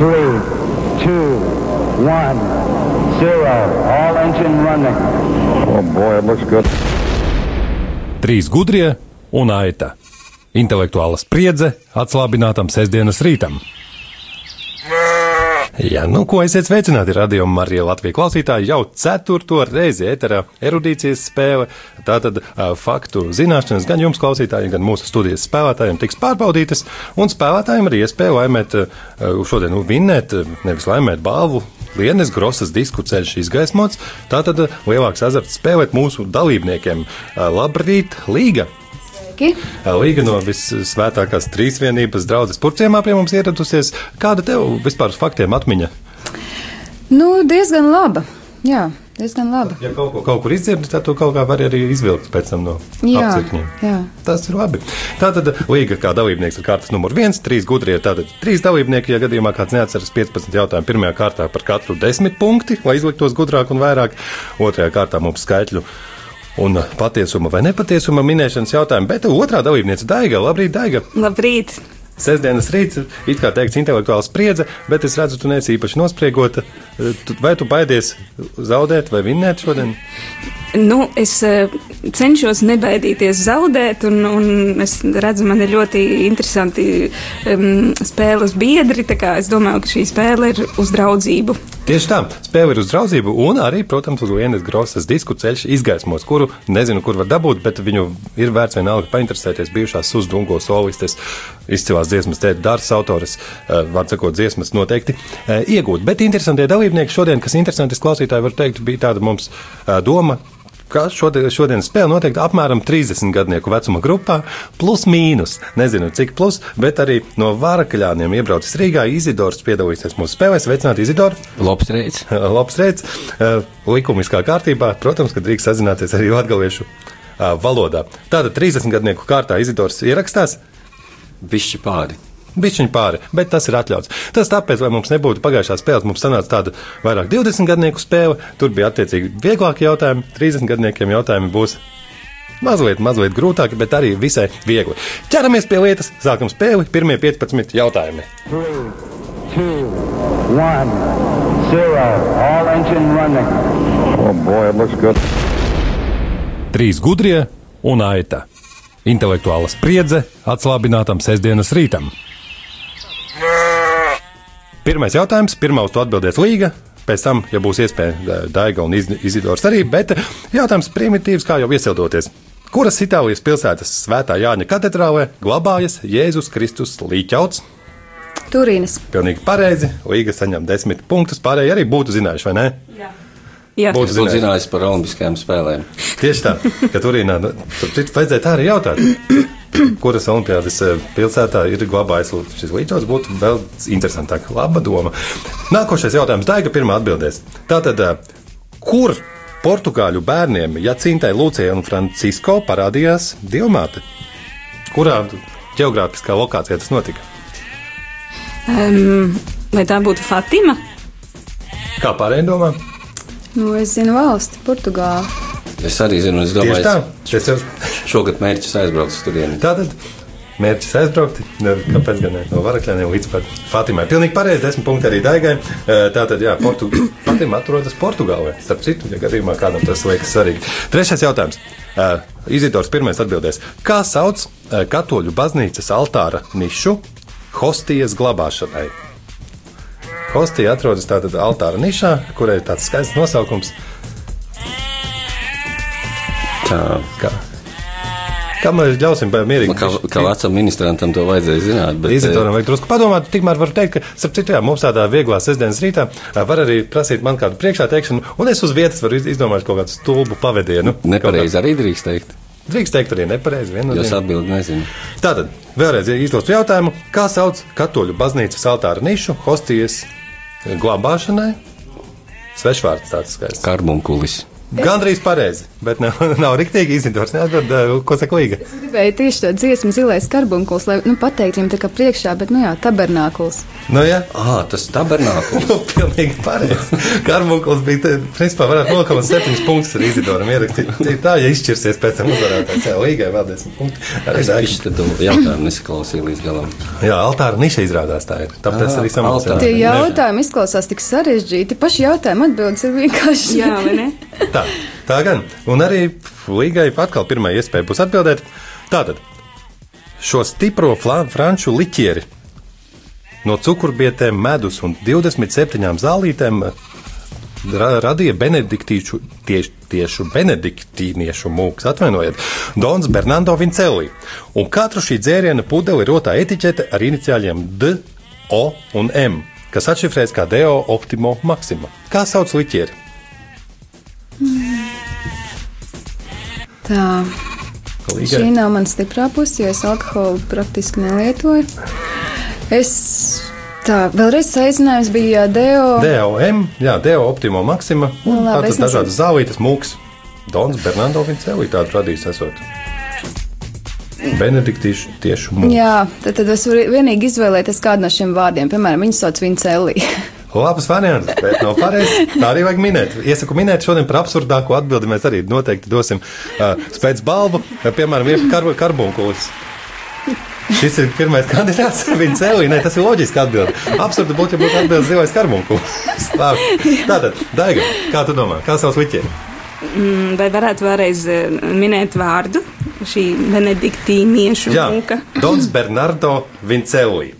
three, two, one, zero. All engine running. Oh boy, it looks good. Trīs gudrie un aita. Intelektuāla spriedze atslābinātam sestdienas rītam. Jā, nu, ko esiet sveicināti radījumā Marija Latvijas klausītāji jau ceturto reizi ēterā erudīcijas spēle. Tātad uh, faktu zināšanas gan jums klausītājiem, gan mūsu studijas spēlētājiem tiks pārbaudītas, un spēlētājiem ir iespēja laimēt, uh, šodien nu, vinnēt, nevis laimēt balvu. Lienes grosas disku ceļš izgaismots, tātad lielāks azarts spēlēt mūsu dalībniekiem. Labrīt, Līga! Sveiki! Līga no visvētākās trīsvienības draudzes purciemā pie mums ieradusies. Kāda tev vispār uz faktiem atmiņa? Nu, diezgan laba. Jā, diezgan laba. Ja kaut, ko, kaut kur izdzirdi, tad tu kaut kā vari arī izvilkt pēc tam no apcirkņiem. Tas ir labi. Tātad Līga kā dalībnieks ir kārtas numur viens, trīs gudrie. Tātad trīs dalībnieki, ja gadījumā kāds neatceras 15 jautājumu, pirmajā kārtā par katru 10 punkti, lai izliktos gudrāk un vairāk. Otrajā kārtā mums skaitļu un patiesuma vai nepatiesuma minēšanas jautājumu, bet otrā dalībniece Daiga. Labrīt, Daiga! Labrīt! Sestdienas rīts, it kā teikts, intelektuāls spriedze, bet es redzu, tu neesi īpaši nospriegota. Tu- Vai tu baidies zaudēt vai vinnēt šodien? Nu, es eh, cenšos nebaidīties zaudēt, un, un es redzu, man ir ļoti interesanti um, spēles biedri. Es domāju, ka šī spēle ir uz draudzību. Tieši tā, spēle ir uz draudzību, un arī, protams, uz vienas grosas disku ceļš izgaismos, kuru nezinu, kur var dabūt, bet viņu ir vērts vienalga painteresēties bijušās uzdungo solistes, izcilās dziesmas tēta Dārs autors, eh, var sakot, dziesmas noteikti eh, iegūt. Bet interesantie dalībnieki šodien, kas interesanti, es klausītāji var teikt, bija tāda mums eh, doma. Kā šodien, šodienas spēle noteikti apmēram 30 gadnieku vecuma grupā, plus mīnus. Nezinu, cik plus, bet arī no Vārakaļāniem iebraucis Rīgā. Izidors piedalīsies mūsu spēlē. Sveicināti, Izidor! Labs reids. Labs rīts. Likumiskā kārtībā, protams, ka drīkst sazināties arī latviešu valodā. Tātad 30 gadnieku kārtā Izidors ierakstās. Bišķi pāri. Bišķiņš pāri, bet tas ir atļauts. Tas tāpēc, lai mums nebūtu pagājušā spēle, mums sanāca tāda vairāk 20 gadnieku spēle. Tur bija attiecīgi vieglāki jautājumi, 30 gadniekiem jautājumi būs mazliet, mazliet grūtāki, bet arī visai viegli. Ķeramies pie lietas, sākam spēli. Pirmie 15 jautājumi. Three, two, one, zero. All engine running. Oh boy, it looks good. Trīs gudrie un aita. Intelektuāla spriedze atslābinātam sestdienas rītam. Pirmais jautājums, pirmā uz to atbildēs Līga. Pēc tam, ja būs iespēja, Daiga un Iz- Izidors arī, bet jautājums primitīvs, kā jau iesildoties. Kuras Itālijas pilsētas svētā Jāņa katedrālē glabājas Jēzus Kristus līķauts? Turīnas. Pilnīgi pareizi. Līga saņem desmit punktus. Pārējie arī būtu zinājuši, vai ne? Jā, Būtu Es būtu zinājis par Olimpiskajām spēlēm. Tieši tā, ka Turīnā, nu, tur citu vajadzēja tā arī jautāt. Kuras olimpiādas eh, pilsētā ir glabājis šis līdzeklis, būtu vēl interesantāk. Laba doma. Nākošais jautājums, Daiga, pirmā atbildēs. Tātad, eh, kur portugāļu bērniem Jacintai, Lūcijai un Francisko parādījās dievmāte? Kurā geogrāfiskā lokācijā tas notika? um, vai tā būtu Fatima? Kā pārējiem domā? Nu, es zinu valsti, Portugāli. Es arī zinu, es Tieši domāju, tā. es Es jau šogad mērķis aizbraukt uz turieni. Tātad mērķis aizbraukt, ne, kāpēc gan ne, no Varakļiem līdz pat Fatimai. Pilnīgi pareizi, desmit punkti arī Daigai. Eh, Tātad, jā, Portu, Fatima atrodas Portugālē. Starp citu, ja gadījumā kādam tas liekas svarīgi. Trešais jautājums. Eh, Izidors pirmais atbildēs. Kā sauc eh, katoļu baznīcas altāra nišu hostijas glabāšanai? Hostija atrodas tātad altāra nišā, kurai ir tāds skaists nosaukums. Tā, Kā, kā mēs ļausim bērnam mierīgi? nu, kā, kā vecam ministrantam to vajadzēja zināt. Bet, eh, Izitoram vajag drusku padomāt, tikmēr var teikt, ka, starp citu, jā, mums tādā vieglā sestdienas rītā ā, var arī prasīt man kādu priekšā teikšanu, un es uz vietas varu iz- izdomāt kaut kādu stulbu pavadienu. Nepareizi arī drīkst teikt. Drīkst teikt arī nepareizi. Jūs atbildi nezinu. Tātad, vēlreiz izdostu jautājumu, kā sauc katoļu baznīcas altāra nišu hostijas glabāšanai? Svešvārds tāds skaists. Karbunkulis. Gandrīz pareizi. bet nav, nav riktīgi Izidors. Neatbild, uh, ko saka Līga? Es gribēju tieši to dziesmu zilais karbunkuls, lai, nu, pateikt viņam tā kā priekšā, bet, nu jā, tabernākuls. Nu, jā. Ah, tas tabernākls. Nu, pilnīgi pareizi. Karbunkls bija, te, principā, varētu 0,7 punktus ar Izidoram ierakstīt. Tie Tā, ja izšķirsies pēc tam uzvarētājs, jā, Līgai vēl 10 punkti. Arī Es tad jautājumu nesaklausīju līdz galam. Jā, altāra niša izrādās tā ir. Tāpēc Ah, arī altāra. Tie jautājumi izklausās tik sarežģīti, paši jautājumi atbildes ir vienkārši. Jā, vai ne? Tā, tā gan. Un arī Līgai atkal pirmā iespēja būs atbildēt. Tātad, šo stipro franču liķieri no cukurbietēm, medus un 27 zālītēm ra radīja benediktīšu, tieši, tiešu benediktīniešu mūks, atvainojiet, Dons Bernardo Vincelli. Un katru šī dzēriena pudeli ir rotā etiķete ar iniciāļiem D, O un M, kas atšifrēs kā Deo Optimo Maxima. Kā sauc liķieri? Tā. Līgai. Šī nav mana stiprā puse, jo es alkoholu praktiski nelietoju. Es tā, vēlreiz saīsinājums bija Deo. DOM, jā, DO Optimo Maxima. Nu, labi, tātad dažādas zālītes, mūks. Dons Bernardo Vincelli tādu radījis esot. Benediktīšu tiešu mūks. Jā, tad, tad es varu vienīgi izvēlēties kādu no šiem vārdiem. Piemēram, viņu sauc Vincelli. Labs variants, bet nav pareizi. Tā arī vajag minēt. Iesaku minēt šodien par absurdāko atbildi. Mēs arī noteikti dosim uh, spēc balvu, piemēram, ir kar karbonkulis. Šis ir pirmais kandidāts. Viņa cēlīja, tas ir loģiski atbild. Absurdi būtu, ja būtu atbildes zilais karbonkulis. Labi. Tātad, Daiga, kā tu domā, kā savs liķieri? Mm, Vai varētu vēlreiz minēt vārdu? Šī benediktīniešu mūka. Dons Bernardo Vincelli.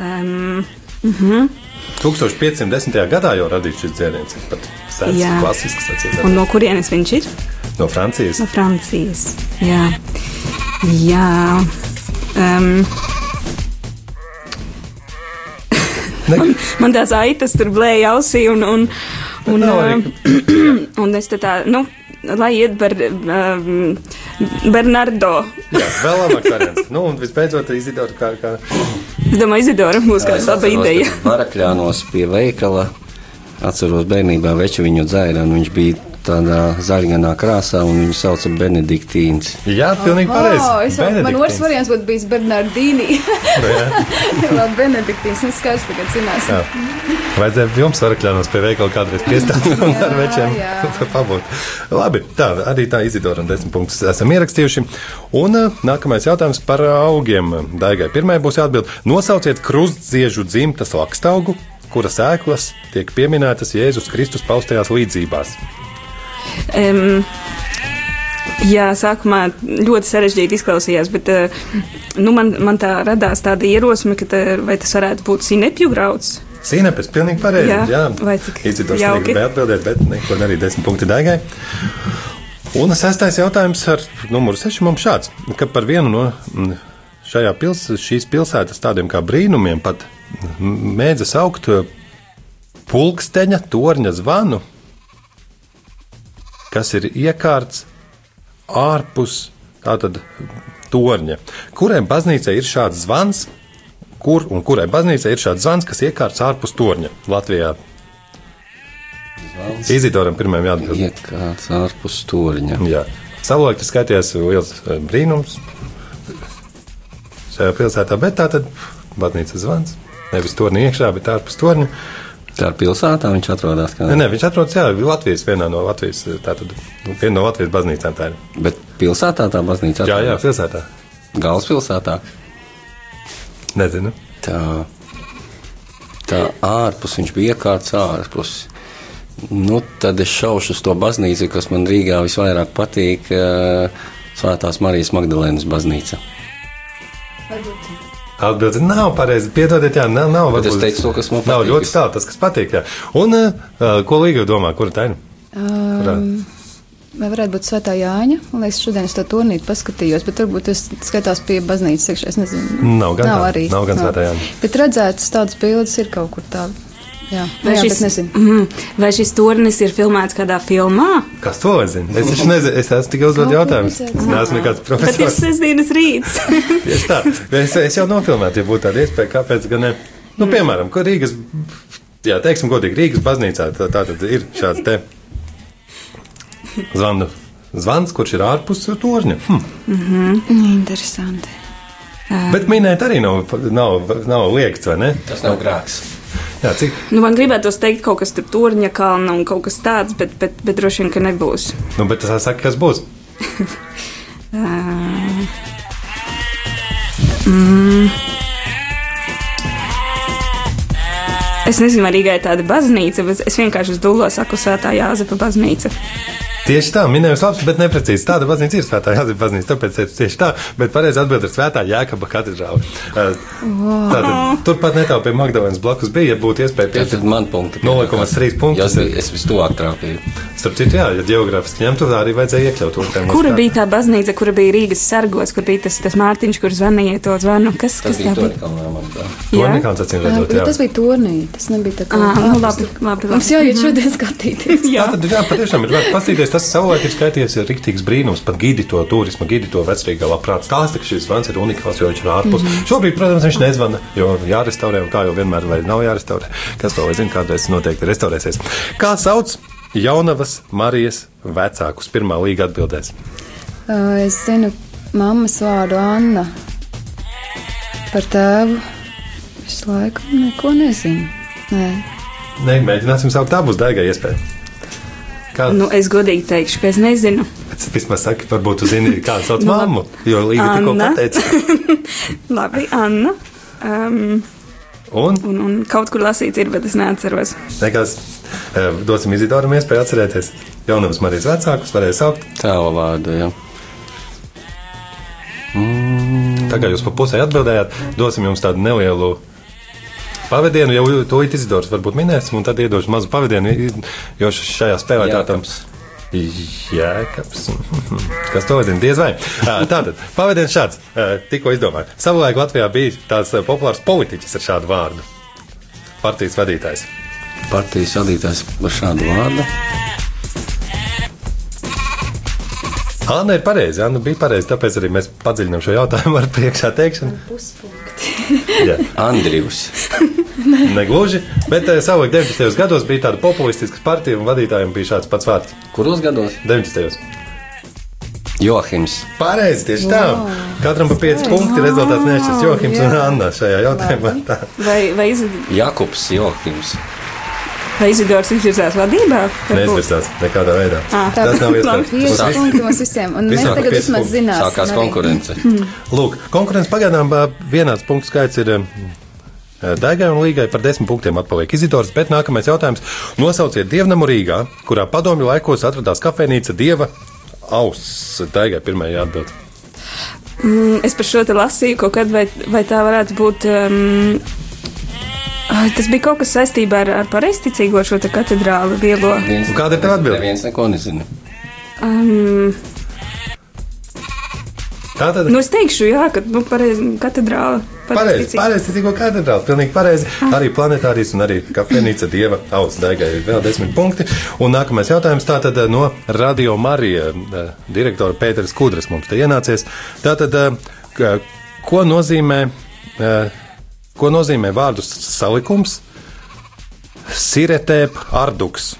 Um, 1510. gadā jau radīts šis dzēriens. ir Pat sens, klasisks, acīm un no kurienes viņš ir? no Francijas. No Francijas. Jā. Jā. Um, Ne, man tās aitas tur blēja ausī un, un, un, um, un es te tā, nu, lai iet par um, Bernardo. jā, vēl labāks variants. Nu, un visbeidzot, izdevot kā, kā Es domāju, Izidora būs kāda laba ideja. Varakļānos pie veikala. Atceros bērnībā veču viņu dzēra, un viņš bija tādā zaļganā krāsā, un viņu sauca Benediktīns. Jā, pilnīgi pareizi. Oh, es, man otrs variants būtu bijis Bernardīni. Labi, Benediktīns, es skaidrs tagad zināsim. Jā. Vajadzēja jums varakļānos pie veikala kādreiz piestāt un ar večiem pabūt. Labi, tā, arī tā Izidora un desmit punktus esam ierakstījuši. Un uh, nākamais jautājums par augiem. Daigai pirmai būs jāatbild. Nosauciet krustziežu dzimtas lakstaugu, kuras ēklas tiek pieminētas Jēzus Kristus paustajās līdzībās. Um, jā, sākumā ļoti sarežģīti izklausījās, bet uh, nu, man, man tā radās tāda ierosme, ka tā, vai tas varētu būt sinepju grauds. Sīnepes, pilnīgi pareizi. Jā, Jā, vai cik Izidors jauki. negribēja atbildēt, bet neko darīt desmit punkti Daigai. Un sestais jautājums ar numuru 6 mums šāds, ka par vienu no šajā pils, šīs pilsētas tādiem kā brīnumiem pat mēdza saukt eh, pulksteņa torņa zvanu, kas ir iekārts ārpus tātad torņa. Kurai baznīcai ir šāds zvans, kur un kurai baznīcai ir šāds zvans, kas iekārts ārpus torņa Latvijā? Izidoram pirmajam jāatbild. Iekārts ārpus stūriņa. Jā. Savulaik tas skaitījās liels eh, brīnums šajā pilsētā, bet tā tad baznīcas zvans. Nevis torņa iekšā, bet ārpus torņa. Tā ir pilsētā, viņš atrodas. Kā... Nē, nē, viņš atrodas jā, Latvijas vienā no Latvijas, tātad nu, viena no Latvijas baznīcām tā ir. Bet pilsētā tā baznīca Jā, jā, atrodas. pilsētā. Galvaspilsētā. Nezinu. Tā, tā ārpus viņš bija iekārts ārpus. Nu, tad es šaušu uz to baznīcu, kas man Rīgā visvairāk patīk. eh, Svētās Marijas Magdalēnas baznīca. Atbildi nav pareizi. Piedodiet, jā, nav. nav Bet es varbūt- teicu to, kas man Nav patīk. ļoti tālu, tas, kas patīk. Jā. Un uh, ko Līga domā, kura tā ir? Kurā? Vai varētu būt Svētā Jāņa? Man liekas, šodien es to turnīru paskatījos, bet varbūt tas skatās pie baznīcas iekšā. Es nezinu. Nav gan nav tā, arī. nav gan Svētā Jāņa. Bet redzētas tādas bildes ir kaut kur tā. Jā, Vai, jā šis, mm, vai šis turnis ir filmēts kādā filmā? Kas to zina? Es taču nezinu, es esmu tikai uzdot Kaut jautājumus. kur Es neesmu nekāds Bet ir profesors. sestdienas rīts. Tieši tā. Es, es jau nofilmētu, ja būtu tāda iespēja, kāpēc gan ne. Nu, piemēram, ko Rīgas, jā, teiksim, godīgi, Rīgas baznīcā tā, tā tad ir šāds te Zvanu. Zvans, kurš ir ārpus torņa. Hm. Interesanti. Bet minēt arī nav, nav, nav liekts, vai ne? Tas nav grāks. Jā, cik? Nu, man gribētos teikt kaut kas tur turņa kalna un kaut kas tāds, bet, bet, bet droši vien, ka nebūs. Nu, bet tas saka, kas būs. Mm. Es nezinu, vai Rīgā ir tāda baznīca, bet es vienkārši uz dūlo saku Svētā Jāzepa baznīca. Tieši tā, minējums labs, bet neprecīzi. Tāda baznīca ir svētā Jāzepa baznīca, tāpēc teicu tieši tā, bet pareizi atbild ir svētā Jēkaba katedrāle. Uh, Tātad turpat netālu pie Magdalēnas blakus bija, ja būtu iespēja pietikt tad man punkti. 0,3 punktus. Jā, es, es vistuvāk trāpīju. Starp citu, jā, ja geogrāfiski ņemtu, tā arī vajadzēja iekļaut to tēmu. Kura bija tā baznīca, kura bija Rīgas sargos, kur bija tas, tas Mārtiņš, kurš zvanīja to zvanu? Kas, Tas kas bija tā bija? kā man tā. To Jā. nekāds acīm redzot, jā. tas bija turnī. Tas nebija tā kā. Ā, nu labi, labi, labi. Mums jāiet šodien skatīties. Jā. Tā tad, jā, patiešām ir vērts paskatīties. Tas savulaik ir skaitījies ir riktīgs brīnums. Pat gidi to turismu, gidi to vecrīgā labprāt stāsta, ka šis zvans ir unikāls, jo viņš ir ārpus. Mm -hmm. Šobrīd, protams, viņš nezvana, jo jārestaurē, un kā jau vienmēr, vai nav jārestaurē. Kas to zina, kādreiz noteikti restaurēsies. Kā sauc Jaunavas Marijas vecākus? Pirmā līga atbildēs. Es zinu mammas vārdu Anna. Par tēvu visu laiku neko nezinu. Nē. Nē, mēģināsim saukt, būs daigai iespēja. Kā Nu, es godīgi teikšu, ka es nezinu. pēc vismaz saka, varbūt tu zini, kā sauc Nu, mammu, jo līga tikko pateica. Labi, Anna. Um, Un un, un kaut kur lasīts ir, bet es neatceros. nekas, eh, dosim Izidoram iespēju atcerēties. Jaunavas Marijas vecākus varēja saukt. Tēva vārdu, jā. Tā kā jūs pa pusē atbildējāt, dosim jums tādu nelielu pavadienu, jau to it Izidors varbūt minēsim, un tad iedošu mazu pavadienu, jo šajā spēlē tā tam. Jēkabs. Kas to zina? Diez vai. Tātad, pavadiens šāds. Tikko izdomāju. Savulaik Latvijā bija tāds populārs politiķis ar šādu vārdu. Partijas vadītājs. Partijas vadītājs ar šādu vārdu. Anna ir pareizi. Anna bija pareizi, tāpēc arī mēs padziļinām šo jautājumu ar priekšā teikšanu. Jā. Andrijus. Negluži, bet eh, savulaik 90. gados bija tāda populistiska partija, un vadītājiem bija šāds pats vārds. Kuros gados? 90. Johims. Pareizi, tieši tā. Katram pa 5 punkti rezultāts nešķirs Johims un Anna šajā jautājumā. Tā. Vai, vai, Izid, Jakobs Johims. Vai Izidors izvirzās vadībā? Varbūt. Neizvirsās nekādā veidā. Ā. Tas nav iespējams. Pieci punkti mums visiem. Un mēs tagad vismaz zināsim. Sākās konkurence. Lūk, konkurence pagaidām vienāds punktu skaits ir. Daigai un Līgai par desmit punktiem atpaliek Izidors, bet nākamais jautājums. Nosauciet dievnamu Rīgā, kurā padomju laikos atradās kafejnīca Dieva auss. Daigai pirmajā atbild. Mm, es par šo te lasīju kaut kad, vai, vai tā varētu būt. Um, tas bija kaut kas saistībā ar, ar pareizticīgo šo te katedrālu lielo. Viens, kāda ir tava atbilde? Neviens neko nezina. Um, Tā tad nu, es teikšu, jā, ka nu, pareizi katedrāla. Pareizi, pareizi, tikko katedrāli, pilnīgi pareizi. Arī planetārijas un arī kafejnīca dieva auss daigai ir vēl desmit punkti. Un nākamais jautājums tātad eh, no Radio Marija eh, direktora Pēteris Kudras mums te ienācies. Tātad, eh, ko nozīmē, ko nozīmē vārdu salikums? Siretēp arduks.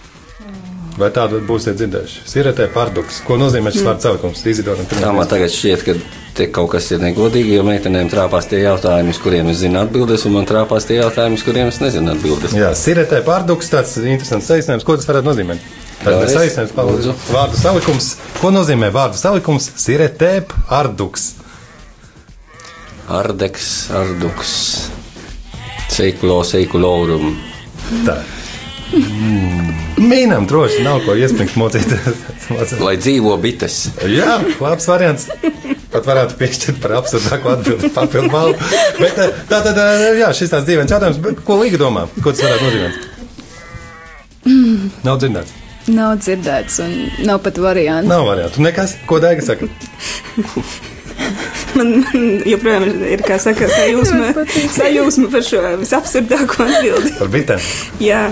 Vai tādu būsiet dzirdējuši? Siretēp arduks. Ko nozīmē šis vārdu salikums? Izidoram Tā man tagad šķiet, ka te kaut kas ir negodīgi, jo meitenēm trāpās tie jautājumi, uz kuriem es zinu atbildes, un man trāpās tie jautājumi, uz kuriem es nezinu atbildes. Jā, siretē pārduks, tāds interesants saīsinājums. Ko tas varētu nozīmēt? Tad Vēlreiz, saīsinājums palūdzu. lūdzu. Vārdu salikums. Ko nozīmē vārdu salikums? Siretē pārduks. Ardeks, arduks, seikulo, seikulorum. Tā. Mīnām droši nav ko iespējams mocīt. Lai dzīvo bites. Jā, labs variants. Pat varētu piešķirt par absurdāku atbildi papildu balvu. Bet eh, tā tad, eh, jā, šis tāds dīvains jautājums. Bet Ko Līga domā? Ko tas varētu nozīmēt? Nav dzirdēts. Nav dzirdēts, un nav pat variantu. Nav variantu. Nekas, ko Daiga saka. Man, man joprojām ir, ir kā saka, sajūsma, sajūsma par šo visabsurdāko atbildi. Par bitēm. Jā,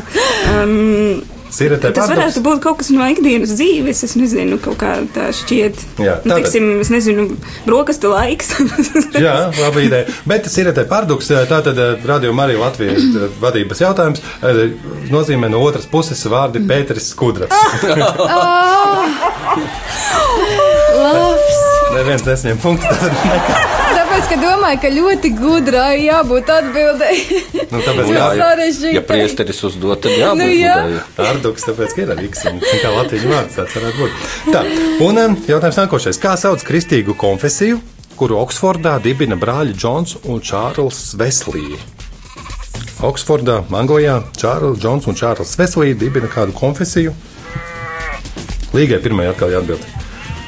um, Sievietē Tas pārdoms. varētu būt kaut kas no ikdienas dzīves, es nezinu, kaut kā tā šķiet. Jā, nu, tiksim, es nezinu, brokastu laiks. Jā, laba ideja. Bet tas ir paradoks. Tātad radījuma arī Latvijas eh, vadības jautājums eh, nozīmē no otras puses vārdi Pēteris Skudras. Labs! Neviens nesņem punktu. Tāpēc, ka domāju, ka ļoti gudrai jābūt atbildēji. Nu, tāpēc Jā, sarežģīti. ja priesteris uzdod, tad jābūt Nu, jā. Paradoks, tāpēc ka ir arī X. Kā latviešu vārds tāds varētu būt. Tā, un eh, jautājums nākošais. Kā sauc kristīgu konfesiju, kuru Oksfordā dibina brāļi Džons un Čārls Veslī? Oksfordā, Anglijā, Čārls Džons un Čārls Veslī dibina kādu konfesiju. Līgai pirmajai atkal jāatbild.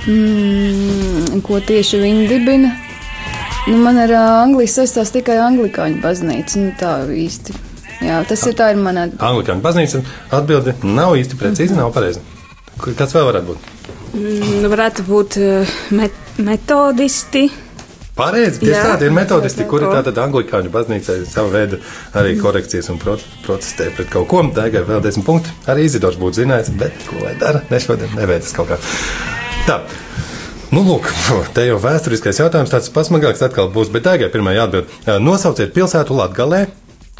Mm, ko tieši viņi dibina? Nu, man ar Angliju saistās tikai anglikāņu baznīca. Nu, tā īsti. Jā, tas ir tā ir mana atbilde. Anglikāņu baznīca atbildi nav īsti precīzi, nav pareizi. Kāds vēl varētu būt? Mm, varētu būt met metodisti. Pareizi, tieši tādi ir metodisti, kuri tātad anglikāņu baznīcai savu veidu arī korekcijas un pro protestē pret kaut ko. Daigai vēl desmit punkti. Arī Izidors būtu zinājis, bet ko lai dara, ne šodien, neveicis kaut kā. Tā. Nu, lūk, te jau vēsturiskais jautājums tāds pasmagāks atkal būs, bet Daigai pirmā jāatbild. Nosauciet pilsētu Latgalē,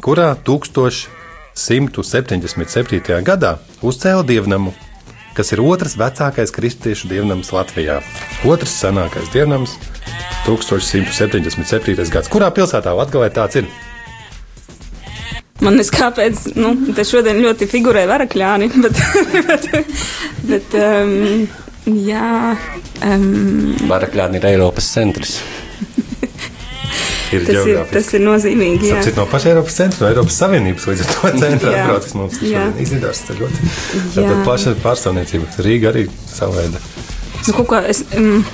kurā 1177. gadā uzcēla dievnamu, kas ir otrs vecākais kristiešu dievnams Latvijā. Otrs senākais dievnams 1177. gads. Kurā pilsētā Latvijā tāds ir? Man es kāpēc, nu, te šodien ļoti figurē varakļāni, bet, bet, bet um, jā, um, Barakļāni ir Eiropas centrs. Ir tas, ir, tas ir nozīmīgi. Jā. Sapcīt no paša Eiropas centra, no Eiropas Savienības līdz to Jā. braucis mums ceļot. Jā. Tātad plaša pārstāvniecība. Rīga arī savu veidu. Nu, kaut kā es, um,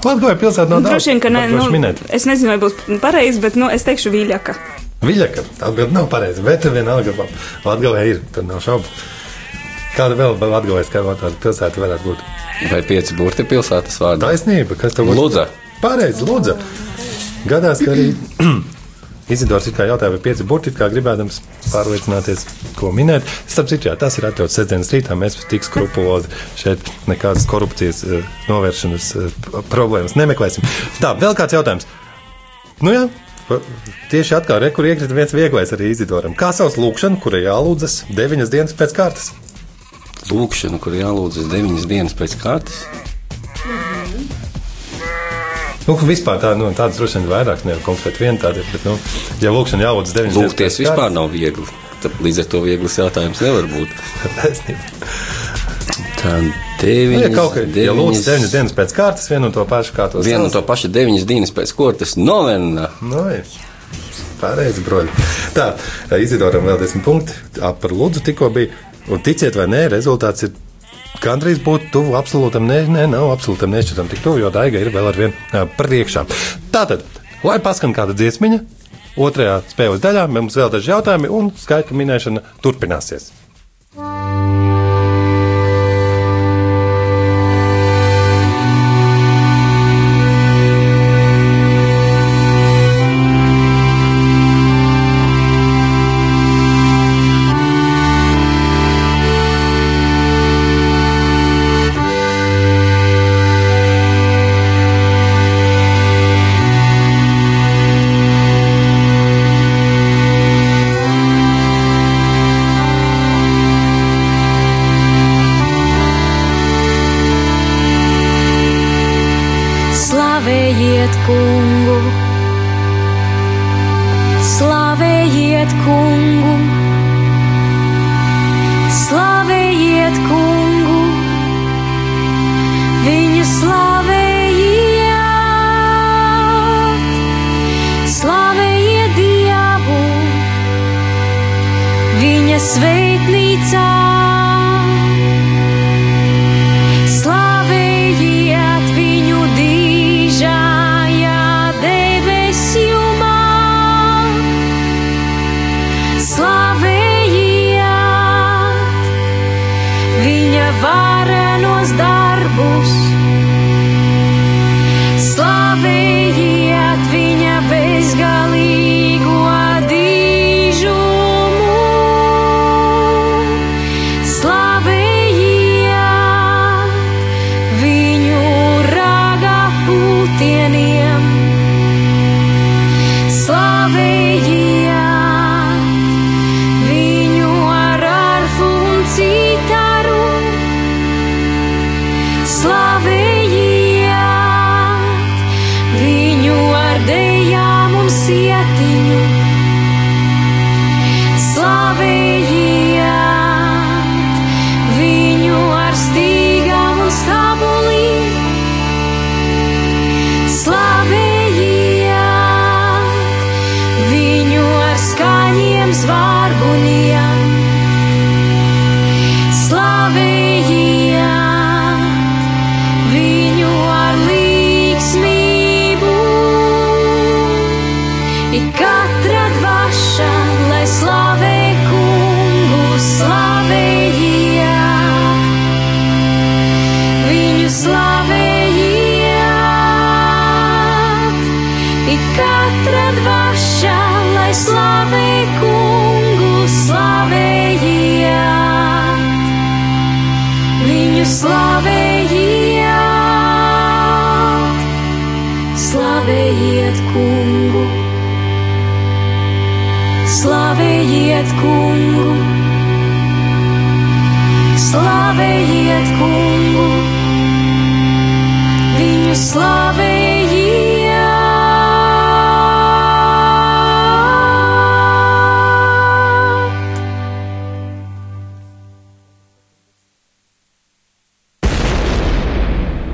Latvijā pilsēta nav daudz. droši vien, ka ne, nu, minēt. es nezinu, vai būs pareizi, bet, nu, es teikšu Viļaka. Viļaka. Atbildi nav pareizi, bet vienalga Latvijā ir. Tur nav šaubu. Kāda vēl Latvijas pilsēta varētu būt? Vai pieci burti pilsētas vārdā? Taisnība, kas tev? Lūdza. Pareizi, lūdzu. Gadās, ka arī Izidors it kā jautāja, vai pieci burti kā gribēdams pārliecināties, ko minēt. Starp citu, jā, tas ir atļauts sestdienas rītā. Mēs tik skrupulozi šeit nekādas korupcijas eh, novēršanas eh, problēmas nemeklēsim. Tā, vēl kāds jautājums. Nu jā, tieši atkal, re, kur iekrita viens vieglais arī Izidoram. Kā sauc lūkšanu, kurai jālūdzas deviņas dienas pēc kārtas? Lūkšana, kur jālūdzas deviņas dienas pēc kārtas. Nu, vispār tā, nu, tādas droši vien ir vairāk, ne jau konkrēti viena tāda, ir, bet, nu, ja lūkšana jālūdzas deviņas dienas Lūgties vispār kārtas- nav viegli. Tad līdz ar to viegls jautājums nevar būt. Taisnība. Tā Nu, deviņas, ja kaut kā ja lūdzu deviņas dienas pēc kārtas, vienu un to pašu kā to Vienu un to pašu deviņas dienas pēc kortes novena. Nu. Pareizi, broļi. Tā, Izidoram vēl desmit punkti. Ap par lūdzu tikko bija. Un ticiet vai nē, rezultāts ir gandrīz būtu tuvu absolūtam nē, nē, nav absolūtam nešķiram tik tuvu, jo daiga ir vēl ar vien ā, priekšā. Tātad, lai paskan kāda dziesmiņa, otrajā spēles daļā mums vēl daži jautājumi un skaitu minēšana turpināsies. Slavējiet kungu, slavējiet kungu, slavējiet kungu, viņu slavējiet, slavējiet Dievu, viņa sveitnīcā. Kungu. Slavējiet kungu. Viņu slavējiet.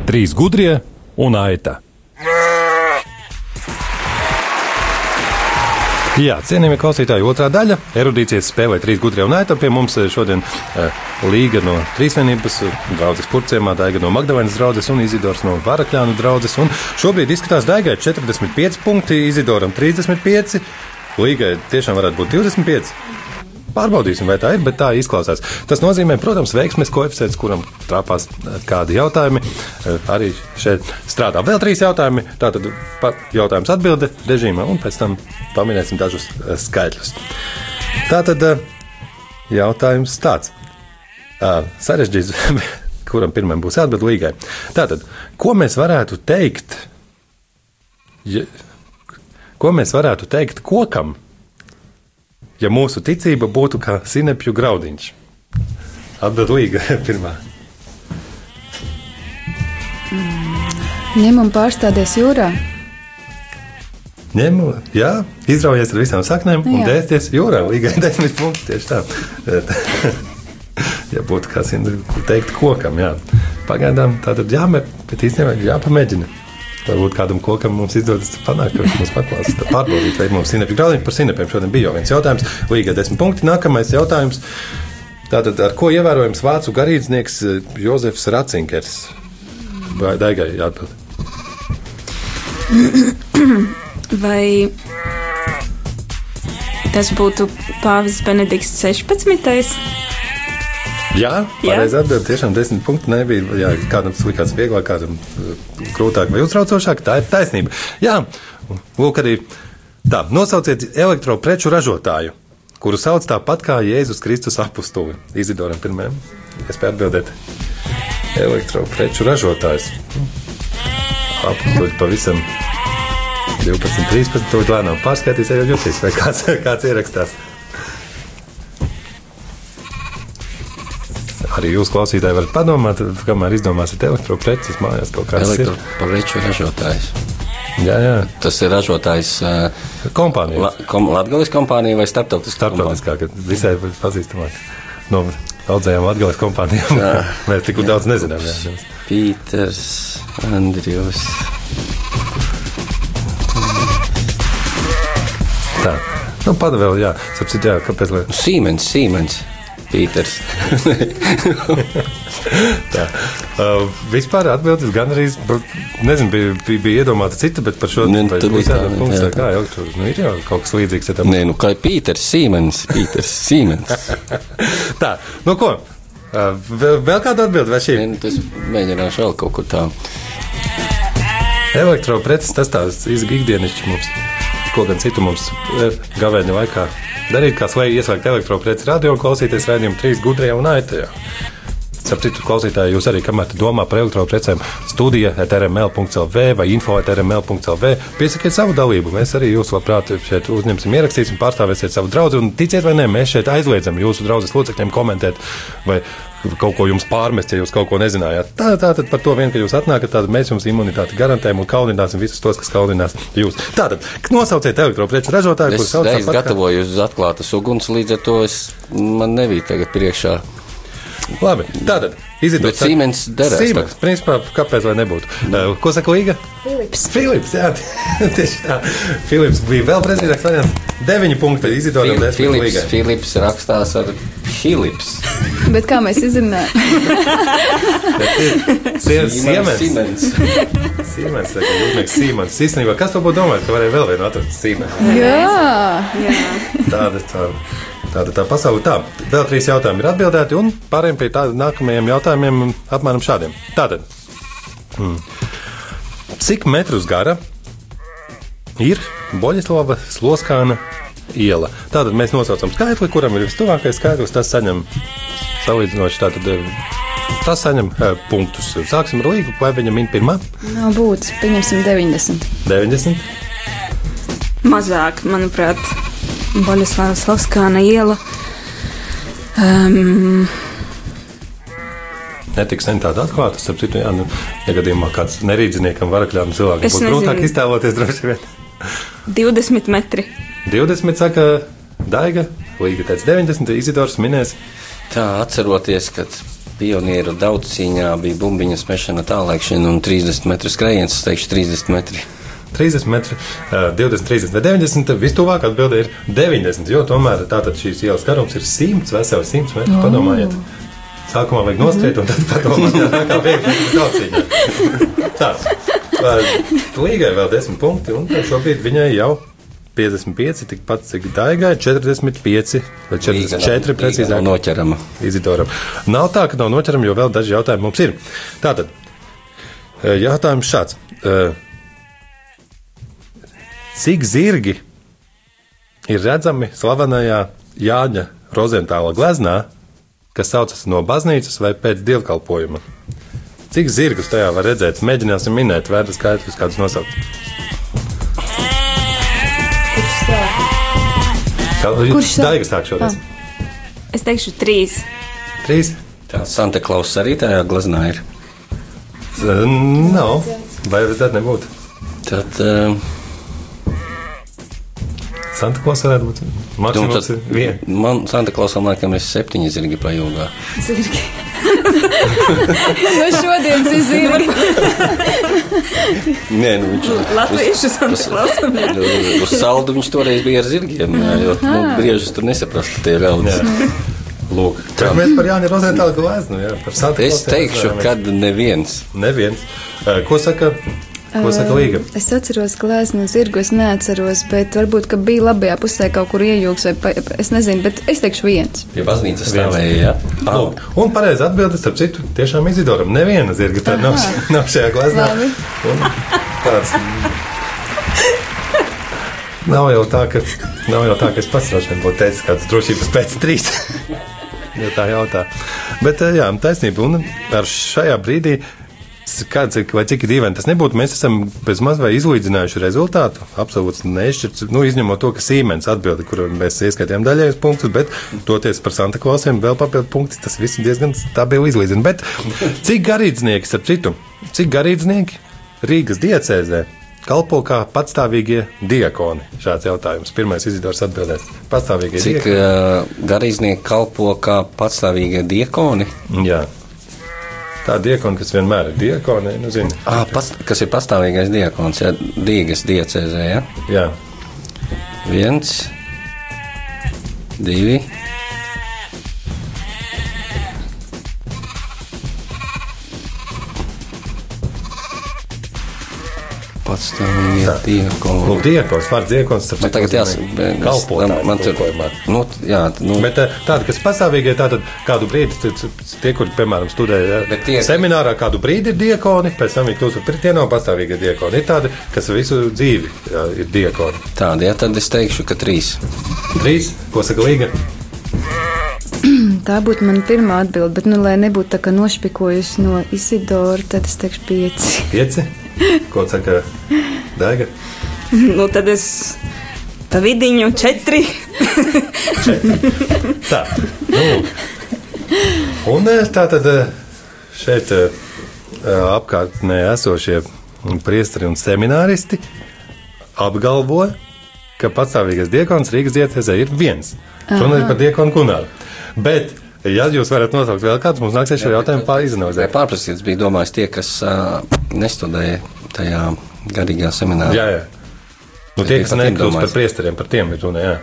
Trīs gudrie un aita. Jā, cienījamie klausītāji, otrā daļa - erudīcijas spēlē trīs gudrie un aita. Pie mums eh, šodien uh, Līga no Trīsvienības, draudzes purciemā, Daiga no Magdalēnas draudzes un Izidors no Varakļānu draudzes. Un šobrīd izskatās Daigai 45 punkti, Izidoram 35, Līgai tiešām varētu būt 25. Pārbaudīsim, vai tā ir, bet tā izklausās. Tas nozīmē, protams, veiksmes koeficients, kuram trāpās eh, kādi jautājumi. Eh, Arī šeit strādā vēl trīs jautājumi. Tātad jautājums atbilde režīmā, un pēc tam paminēsim dažus eh, skaitļus. Tātad jautājums tāds. Sarežģīts, kuram pirmajam būs jāatbild līgai. Tātad, ko mēs varētu teikt? Ja, ko mēs varētu teikt kokam? Ja mūsu ticība būtu kā sinepju graudiņš? Atbildīga pirmā. Ņem un pārstādies jūrā. Ņem, jā, izraujies ar visām saknēm un Jā. dēsties jūrā. Līgai desmit punkti tieši tā. ja būtu kā sinepju teikt kokam, jā. Pagaidām tā tad jāmet, bet īstenībā jāpamēģina. Varbūt kādam kokam mums izdodas panākt, ka viņš mums paklās. Tad Pārbaudīt, vai mums sinepju graudiņš par sinepiem šodien bija jau viens jautājums. Līgai desmit punkti. Nākamais jautājums. Tātad, ar ko ievērojams vācu garīdznieks eh, Jozefs Racinkers? Vai Daigai jāatbild? Vai tas būtu Pāvils Benedikts 16. Jā, pareizi atbild. Tiešām desmit punkti nebija. Jā, kādam likās vieglāk, kādam eh, grūtāk vai uztraucošāk. Tā ir taisnība. Jā, lūk, arī tā. Nosauciet elektropreču ražotāju, kuru sauc tāpat kā Jēzus Kristus apustuli. Izidoram pirmajam. Es spēju atbildēt. Elektropreču ražotājs. Apustuļi pavisam 12, 13. To lēnām pārskaitīs, jau jutīs, vai kāds, kāds ierakstās. Arī jūs, klausītāji, varat padomāt, kamēr izdomāsiet elektropreces mājās kaut kādas. Elektropreču ražotājs. Jā, jā. Tas ir ražotājs Kompānija. La, kom, Latvijas kompānija vai starptautiskā kompānija? Startautiskā, ka visai pazīstamāk. No daudzajām Latvijas kompānijām. Mēs tik daudz nezinām. Jā. Pīters, Andrijs. Tā. Nu, pada vēl, jā. Sapsit, jā, kāpēc, lai Siemens, Siemens. Pīters. tā. Uh, vispār atbildes gan arī, nezinu, bija, bija, bija iedomāta cita, bet par šo vai tur būs jādod punkts, jā. kā elektro, nu ir jau kaut kas līdzīgs. Ja tam Nē, nu kā Pīters, Siemens. Pīters, Siemens. Tā, nu ko? Uh, vēl, vēl kāda atbilde, vai šī Nē, nu, tas mēģināšu vēl kaut kur tā. elektropreces, tas tās ikdienišķi mums, ko gan citu mums eh, gavēņa laikā darīt, kā slēgt ieslēgt elektropreci radio un klausīties rādījumu trīs gudrajā un aitajā. Starp citu, klausītāji, jūs arī, kamēr te domā par elektroprecēm, studija etrml.lv vai info etrml.lv, piesakiet savu dalību. Mēs arī jūs labprāt šeit uzņemsim, ierakstīsim, pārstāvēsiet savu draugu. Un ticiet vai nē, mēs šeit aizliedzam jūsu draugus locekļiem komentēt vai kaut ko jums pārmest, ja jūs kaut ko nezinājāt. Tā, tā tad par to vien, ka jūs atnākat, tad mēs jums imunitāti garantējam un kaunināsim visus tos, kas kauninās jūs. Tātad, nosauciet elektropreču ražotāju, kurš sauc es gatavoju uz atklātas uguns, līdz ar to es, man nebija tagad priekšā. Labi, tātad izidot. Bet Siemens derēs Siemens, principā, kāpēc lai nebūtu? Uh, ko saka Līga? Filips. Filips, jā, tieši tā. Filips bija vēl precīzāks variants. Deviņi punkti izidot. Filips, Filips rakstās ar Filips. Bet kā mēs izrunājam? Siemens. Siemens. Siemens, tā kā jūtnieks Siemens. Īstenībā, kas to būtu domājis, ka varēja vēl vienu atrast Siemens? Jā, Tāda, tā, tāda tā pasaule. Tā, vēl trīs jautājumi ir atbildēti, un pārējiem pie tādiem nākamajiem jautājumiem apmēram šādiem. Tātad, hmm. cik metrus gara ir Boļislava Sloskāna iela? Tātad mēs nosaucam skaitli, kuram ir vistuvākais skaitlis, tas saņem salīdzinoši tātad. eh, Tas saņem uh, punktus. Sāksim ar līgu, vai viņa min pirmā? nav būtis. Pieņemsim 90. 90. Mazāk, manuprāt, Boļislavas Laskāna iela. Um, Netiks sen tāda atklāta, starp citu, jā, nu, ja gadījumā kāds nerīdziniekam, varakļām cilvēkam būtu grūtāk iztēloties droši vien. 20 metri. 20, saka Daiga, Līga teica 90, Izidors minēs. Tā atceroties, kad pionieru daudz cīņā bija bumbiņas mešana tālēkšana un 30 metru skrējiens, es teikšu 30 metri. 30 metri, ā, 20, 30 vai 90. Vistuvāk atbildē ir 90, jo tomēr tātad šīs ielas garums ir 100, veseli 100 metri. Padomājiet. Sākumā vajag noskriet, un tad padomāt, jā, tā kā viegli tas daudziņā. Tā, ā, Līgai vēl 10 punkti, un šobrīd viņai jau 55, tikpat cik Daigai, 45 vai 44 precīzāk. Noķerama. Izidoram. Nav tā, ka nav noķerama, jo vēl daži jautājumi mums ir. Tātad, jautājums šāds. E, Cik zirgi ir redzami slavenajā Jāņa Rozentāla gleznā, kas saucas no baznīcas vai pēc dievkalpojuma? Cik zirgus tajā var redzēt? Mēģināsim minēt, vērts skaitļus, kādus nosaukt. Kurš sāk? Sāk šoreiz? Es teikšu, trīs. Trīs? Tā Santa Klausa arī tajā gleznā ir. Nav. Vai vajadzētu nebūt? Tad, uh, Santa Klaus varētu būt. nu, Maksimums tad ir viena. man Santa Klausam laikam ir septiņi zirgi pa jūgā. Zirgi. no šodienas ir zirgi. Nē, nu viņš Latviešu Santa Klausa. Uz saldu viņš toreiz bija ar zirgiem, jā, jo nu, briežus tur nesaprastu tie ļaudis. Lūk, tā mēs par Jāni Rozentālu gleznu, jā, par Santa Es Klausu teikšu, jāzināmies. kad neviens. Neviens. Ko saka, ko saka Līga? Es atceros gleznu zirgu, es neatceros, bet varbūt, ka bija labajā pusē kaut kur iejūgs vai pa, es nezinu, bet es teikšu viens. Pie baznīcas stāvēja, jā. Lūk, Un pareizi atbildes, starp citu, tiešām Izidoram. Neviena zirga tā nav, nav šajā gleznā. Labi. Un Tāds. Nav jau tā, ka, nav jau tā, ka es pats droši vien būtu teicis, kādas drošības pēc trīs. ja tā jautā. Bet, jā, taisnība. Un ar šajā brīdī, kāds ir, vai cik dīvaini tas nebūtu, mēs esam bez maz vai izlīdzinājuši rezultātu. Absolūti nešķirts, nu, izņemot to, ka Siemens atbildi, kur mēs ieskaitījām daļējos punktus, bet toties par Santa Klausiem vēl papildu punktus, tas viss diezgan stabili izlīdzina. Bet cik garīdznieki, starp citu, cik garīdznieki Rīgas diecēzē kalpo kā patstāvīgie diakoni? Šāds jautājums. Pirmais izdevums atbildēt. Patstāvīgie Cik diakoni. uh, garīdznieki kalpo kā patstāvīgie diakoni? Jā. Tā diakona, kas vienmēr ir diakone, nu, zina. Ah, pas, kas ir pastāvīgais diakons? Jā, Dīgas diecēzē, jā. Jā. Viens, divi. Patstāvīgie diakoni. Lūk, diakons, vārds diakons. starp Man citu, tagad jāsaka, kalpotājs man tur, nu, jā, nu, Bet eh, tādi, kas pastāvīgi ir, tātad kādu brīdi, tie, kuri, piemēram, studē Bet tie- seminārā, kādu brīdi ir diakoni, pēc tam viņi kļūst par tie nav pastāvīgi diakoni. Ir tādi, kas visu dzīvi jā, ir diakoni. tādi, jā, tad es teikšu, ka trīs. Trīs, ko saka Līga? Tā būtu mana pirmā atbilde, bet, nu, lai nebūtu tā kā nošpikojusi no Isidora, tad es teikšu pieci. Pieci, ko saka Daiga? Nu, tad es pa vidiņu četri. Tā, nu, un eh, tā tad eh, šeit eh, apkārtnē esošie priesteri un semināristi apgalvo, ka patstāvīgais diekons Rīgas diecēzē ir viens. Runa ir par diekonu Gunāru. Bet Ja jūs varat nosaukt vēl kādus, mums nāksies šo jautājumu Vai pārizanalizēt. pārprasīts bija domājis tie, kas uh, nestudēja tajā garīgā seminārā? Jā, jā. Nu, tie, kas nekļūst par priesteriem, par tiem ir runa. jā.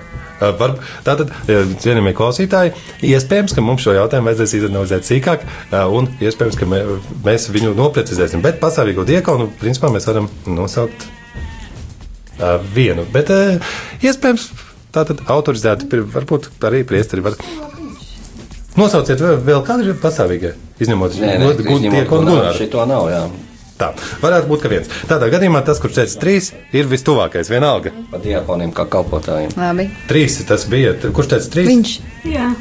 Var, tātad, cienījamie klausītāji, iespējams, ka mums šo jautājumu vajadzēs izanalizēt sīkāk, un iespējams, ka mē, mēs viņu noprecizēsim. Bet pastāvīgo diekonu, principā, mēs varam nosaukt uh, vienu. Bet uh, iespējams, tātad autorizēti, varbūt arī priesteri var. Nosauciet vēl, vēl kādu ir pastāvīgie, izņemot Nē, nē, Gu- Gu- izņemot Diekonu Gunāru, Gunāru. Šito nav, jā. Tā, varētu būt, ka viens. Tādā gadījumā tas, kurš teica trīs, ir vistuvākais, vienalga. Pa diakoniem kā kalpotājiem. Labi. Trīs tas bija. Kurš teica trīs? Viņš. Jā.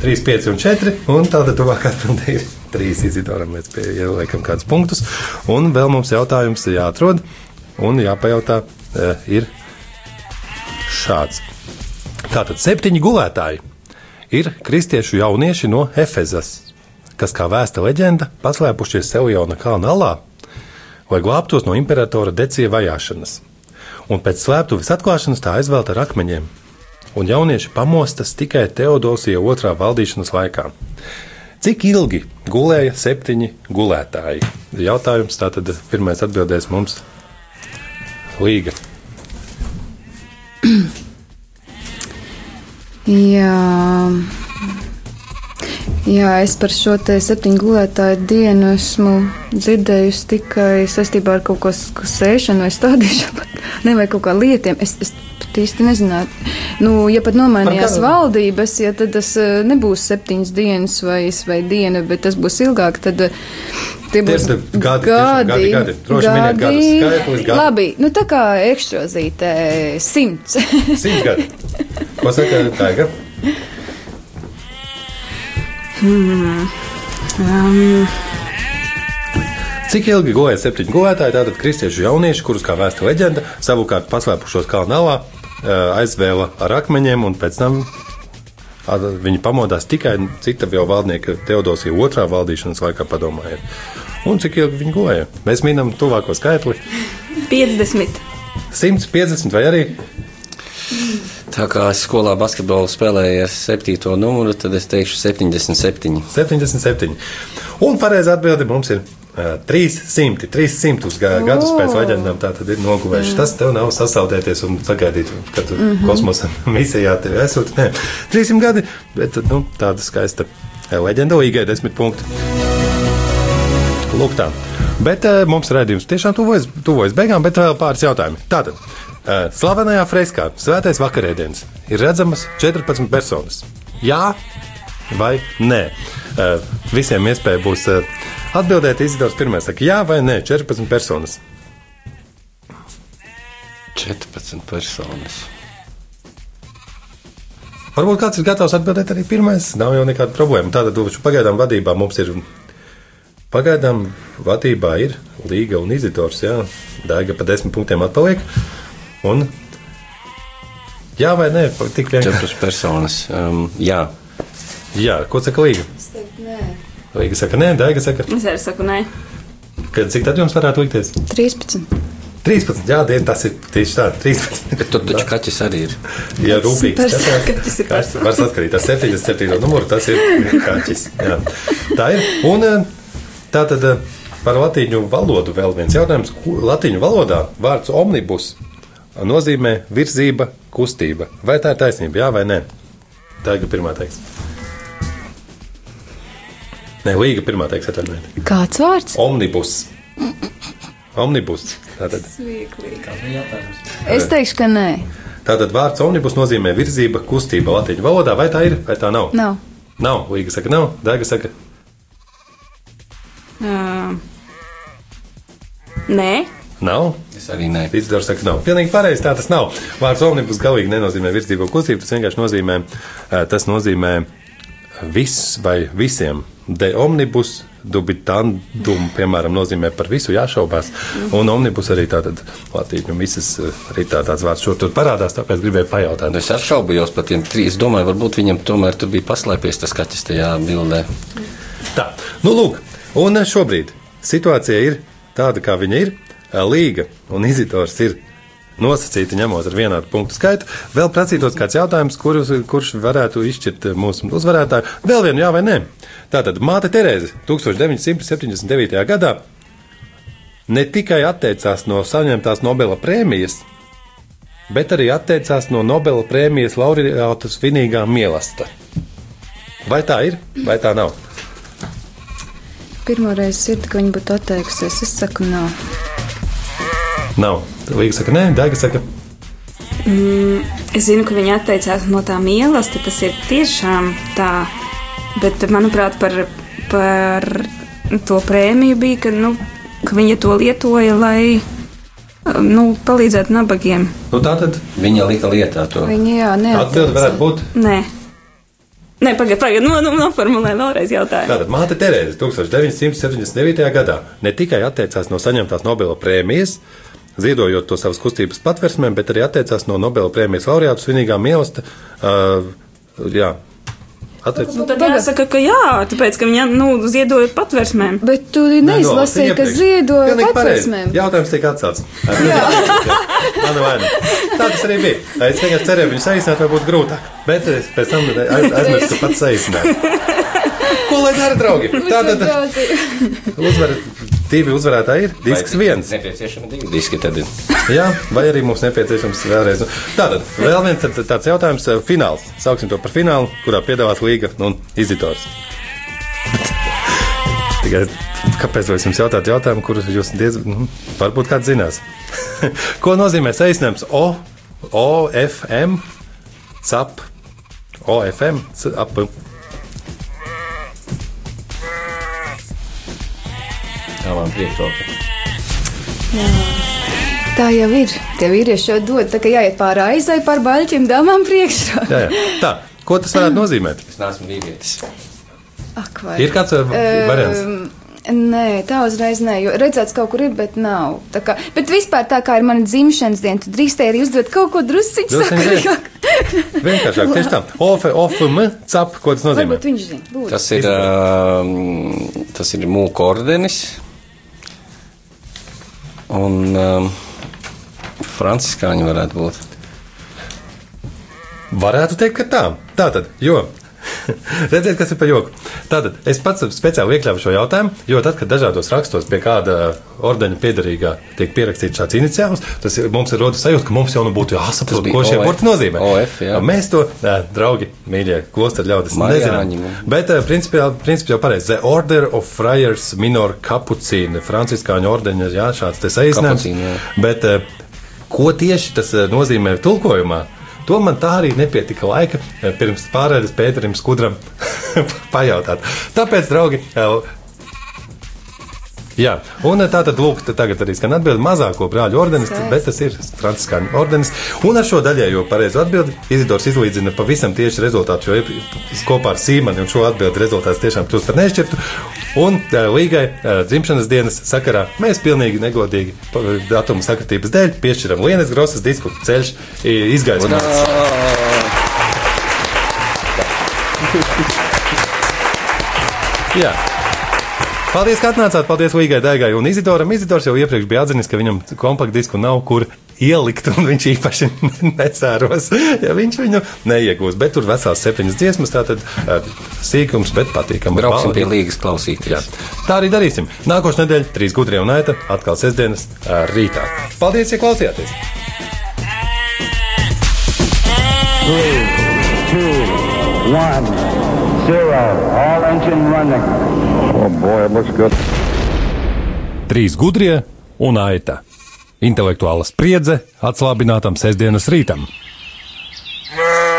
Trīs, pieci un četri. Un tāda tuvākā atbildē ir trīs izidoram. Mēs pie ieliekam kādus punktus. Un vēl mums jautājums jāatrod un jāpajautā e, ir šāds. Tātad septiņi gulētāji ir kristiešu jaunieši no Efezas, kas, kā vēsta leģenda, paslēpušies Seljona kalna alā, lai glābtos no imperatora decija vajāšanas. Un pēc slēptuves atklāšanas tā aizvelta ar akmeņiem. Un jaunieši pamostas tikai Teodosija otrā valdīšanas laikā. Cik ilgi gulēja septiņi gulētāji? Jautājums tātad pirmais atbildēs mums Līga. Jā. Jā, es par šo te septiņu gulētāju dienu esmu dzirdējusi tikai saistībā ar kaut ko sēšanu vai stādīšanu, ne vai kaut kā lietiem. Es, es pat īsti nezinātu. Nu, ja pat nomainījās valdības, ja tad tas eh, nebūs septiņas dienas vai, vai diena, bet tas būs ilgāk, tad eh, tie būs Tie gadi, tiešām gadi, gadi. Droši miniet gadus, skaitlis, gadi. Labi, nu tā kā ekšķozīte simts. Simts gadi. Ko saka Taiga? Um, Cik ilgi gulēja septiņi gulētāji, tātad kristiešu jaunieši, kurus, kā vēsta leģenda, savukārt paslēpušos kalnālā, aizvēla ar akmeņiem, un pēc tam viņi pamodās tikai cita jau valdnieka Teodosija otrā valdīšanas laikā padomājiet. Un cik ilgi viņi gulēja? Mēs minam tuvāko skaitli 50. 150 vai arī Tā kā es skolā basketbolu spēlēju ar septīto numuru, tad es teikšu 77. 77. Un pareizā atbilde mums ir. Uh, 300, 300 ga- gadus pēc leģendām tā tad ir noguvējuši. Tas tev nav sasaldēties un sagaidīt, kad tu mm -hmm. kosmosa misijā tevi esot. Nē, 300 gadi, bet nu, tāda skaista leģenda līgai desmit punkti. Lūk, tā. Bet uh, mums redzējums tiešām tuvojas, tuvojas beigām, bet vēl pāris jautājumi. Tātad, slavenajā freskā Svētais vakarēdienas ir redzamas 14 personas. Jā vai nē? Uh, visiem iespēja būs uh, atbildēt. Izdevums pirmais saka, jā vai nē, 14 personas. 14 personas. Varbūt kāds ir gatavs atbildēt arī pirmais. Nav jau nekāda problēma. Tātad, pagaidām vadībā mums ir. Pagaidām vadībā ir Līga un Izidors. Jā, Daiga pa desmit punktiem atpaliek. Un, jā vai nē, tik vienkārši. 4 personas. Um, jā, Jā, ko saka Līga? Līga saka, nē, Daiga saka, Es arī saku, nē. ka cik tad jums varētu likties? 13. 13, jā, die- tas ir tieši tā, 13. bet tur taču kaķis arī ir. Ja rūpīgi Pers- skatās, kaķis ir kas var saskarīt ar 77. numuru, tas ir kaķis. Jā. Tā ir. Un eh, tā tad eh, par latīņu valodu vēl viens jautājums. Latīņu valodā vārds omnibus nozīmē virzība, kustība. Vai tā ir taisnība, jā vai nē? Tā ir pirmā teiks. Nē, līga pirmā teiks, atvainojiet. Kāds vārds? Omnibus. Omnibus. Tātad, Es teikšu, ka nē. tātad vārds omnibus nozīmē virzība, kustība latīņu valodā. Vai tā ir, vai tā nav? Nav. Nav. Līga saka, nav. Dēga saka, Uh, nē. Nav. Es arī nē. Izdevums saka, nav. Pilnīgi pareizi. Tā tas nav. Vārds omnibus galīgi nenozīmē virzību kustību. Tas vienkārši nozīmē, tas nozīmē viss vai visiem. De omnibus dubitandum, piemēram, nozīmē par visu jāšaubās. Un omnibus arī tātad latīņu misas eh, arī tā, tāds vārds šur tur parādās, tāpēc gribēju pajautāt. Es apšaubījos par tiem trīs. Domāju, varbūt viņam tomēr tur bija paslēpies tas kaķis tajā bildē. Tā, nu lūk, un šobrīd situācija ir tāda, kā viņa ir. Līga un izitors ir nosacīti ņemot ar vienādu punktu skaitu. Vēl prasītos kāds jautājums, kurus, kurš varētu izšķirt mūsu uzvarētāju. Vēl vienu jā vai nē. Tātad māte Terēze 1979. gadā ne tikai atteicās no saņemtās Nobela prēmijas, bet arī atteicās no Nobela prēmijas laureāta svinīgā mielasta. Vai tā ir, vai tā nav? Pirmo reizi sirdi, ka viņa būtu atteikusies. Es saku, nav. Nav. Līga saka, nē, Daiga saka, Es zinu, ka viņi atteicās no tā mīlestības, tas ir tiešām tā. Bet, manuprāt, par, par to prēmiju bija, ka, nu, ka viņa to lietoja, lai nu, palīdzētu nabagiem. nu tā tad Viņa lika lietā to. Viņa jā, atbilde varētu neatteicās. būt. Nē, Nē pagaidiet, pagaidiet, no, no, noformulē vēlreiz jautājumu. Tātad māte Terēze 1979. gadā ne tikai atteicās no saņemtās Nobela prēmijas, ziedojot to savas kustības patversmēm, bet arī atteicās no Nobela prēmijas laureātu svinīgā mīlestība. Uh, jā, atteicās. Nu, tad jāsaka, ka jā, tāpēc, ka viņa nu, ziedoja patversmēm. Bet tu neizlasīji, ka ziedoja patversmēm. Jautājums tiek atcelts. Mana vaina. Tā tas arī bija. Es vienkārši cerēju viņu saīsināt, vai būtu grūtāk. Bet es pēc tam aiz- aizmirsu, ka pats saīsināju. Ko lai dara, draugi? Tātad uzvar, divi uzvarētāji ir. Disks viens. Nepieciešami divi diski tad ir. Jā, vai arī mums nepieciešams vēlreiz. Tātad, vēl viens tāds jautājums, eh, fināls. Sauksim to par finālu, kurā piedalās līga un izitors. Tikai kāpēc es jums jautātu jautājumu, kurus jūs diezgan, nu, varbūt kāds zinās? Ko nozīmē saīsinājums O, OFM, CAP, OFM, CAP? Tā man priekšroka. Tā jau ir. Tie vīrieši jau dod, tā kā jāiet pāri aizai par baļķiem, dāmām jā. Tā, ko tas varētu nozīmēt? Es neesmu vīrietis. Ak, vai. Ir kāds uh, variants? Ehm, Nē, tā uzreiz nē, jo redzēts kaut kur ir, bet nav. Tā kā, bet vispār tā kā ir mana dzimšanas diena, tu drīkstēji arī uzdot kaut ko drusciņu Drusciņ sakarīgāk. Vienkāršāk, tieši tā. OF, OFM, CAP, ko tas nozīmē? Varbūt viņš zina. Lūdzu. Tas ir, um, tas ir mūku ordenis. Un um, franciskāņi varētu būt. Varētu teikt, ka tā. Tā tad, jo. Redziet, kas ir par joku. Tātad es pats speciāli iekļāvu šo jautājumu, jo tad, kad dažādos rakstos pie kāda ordeņa piedarīgā tiek pierakstīts šāds iniciāls, tas ir, mums ir rodas sajūta, ka mums jau nu būtu jāsaprot, ko šie burti nozīmē. OF, jā. Mēs to, draugi, mīļie, klosteru ļaudis, nezinām. Bet, principā, principā jau pareizi. The Order of Friars Minor Capucīna, franciskāņu ordeņa, jā, šāds te saīsinājums. Bet, ko tieši tas nozīmē tulkojumā? To man tā arī nepietika laika eh, pirms pārējais Pēterim Skudram pajautāt. Tāpēc, draugi, eh, Jā, un tā tad, lūk, tagad arī skan atbildi mazāko brāļu ordenis, Skaisti. bet tas ir franciskāņu ordenis. Un ar šo daļējo pareizo atbildi Izidors izlīdzina pavisam tieši rezultātu, jo kopā ar Sīmani un šo atbildi rezultāts tiešām kļūst par nešķirtu. Un eh, līgai eh, dzimšanas dienas sakarā mēs pilnīgi negodīgi datumu sakritības dēļ piešķiram Lienas Grosas disku ceļš i- izgaismots. Jā. Paldies, ka atnācāt. Paldies Līgai Daigai un Izidoram. Izidors jau iepriekš bija atzinis, ka viņam kompaktdisku nav kur ielikt, un viņš īpaši nesēros, ja viņš viņu neiegūs. Bet tur vesels septiņas dziesmas, tātad eh, sīkums, bet patīkami. Brauksim pie līgas klausīties. Jā. Tā arī darīsim. Nākošais nedēļa, trīs gudrie un aita, atkal sestdienas ā, rītā. Paldies, ja klausījāties! Three, two, one, zero. All engine running. Boy, it looks good. Trīs gudrie un aita. Intelektuāla spriedze atslābinātam sestdienas rītam. Mā!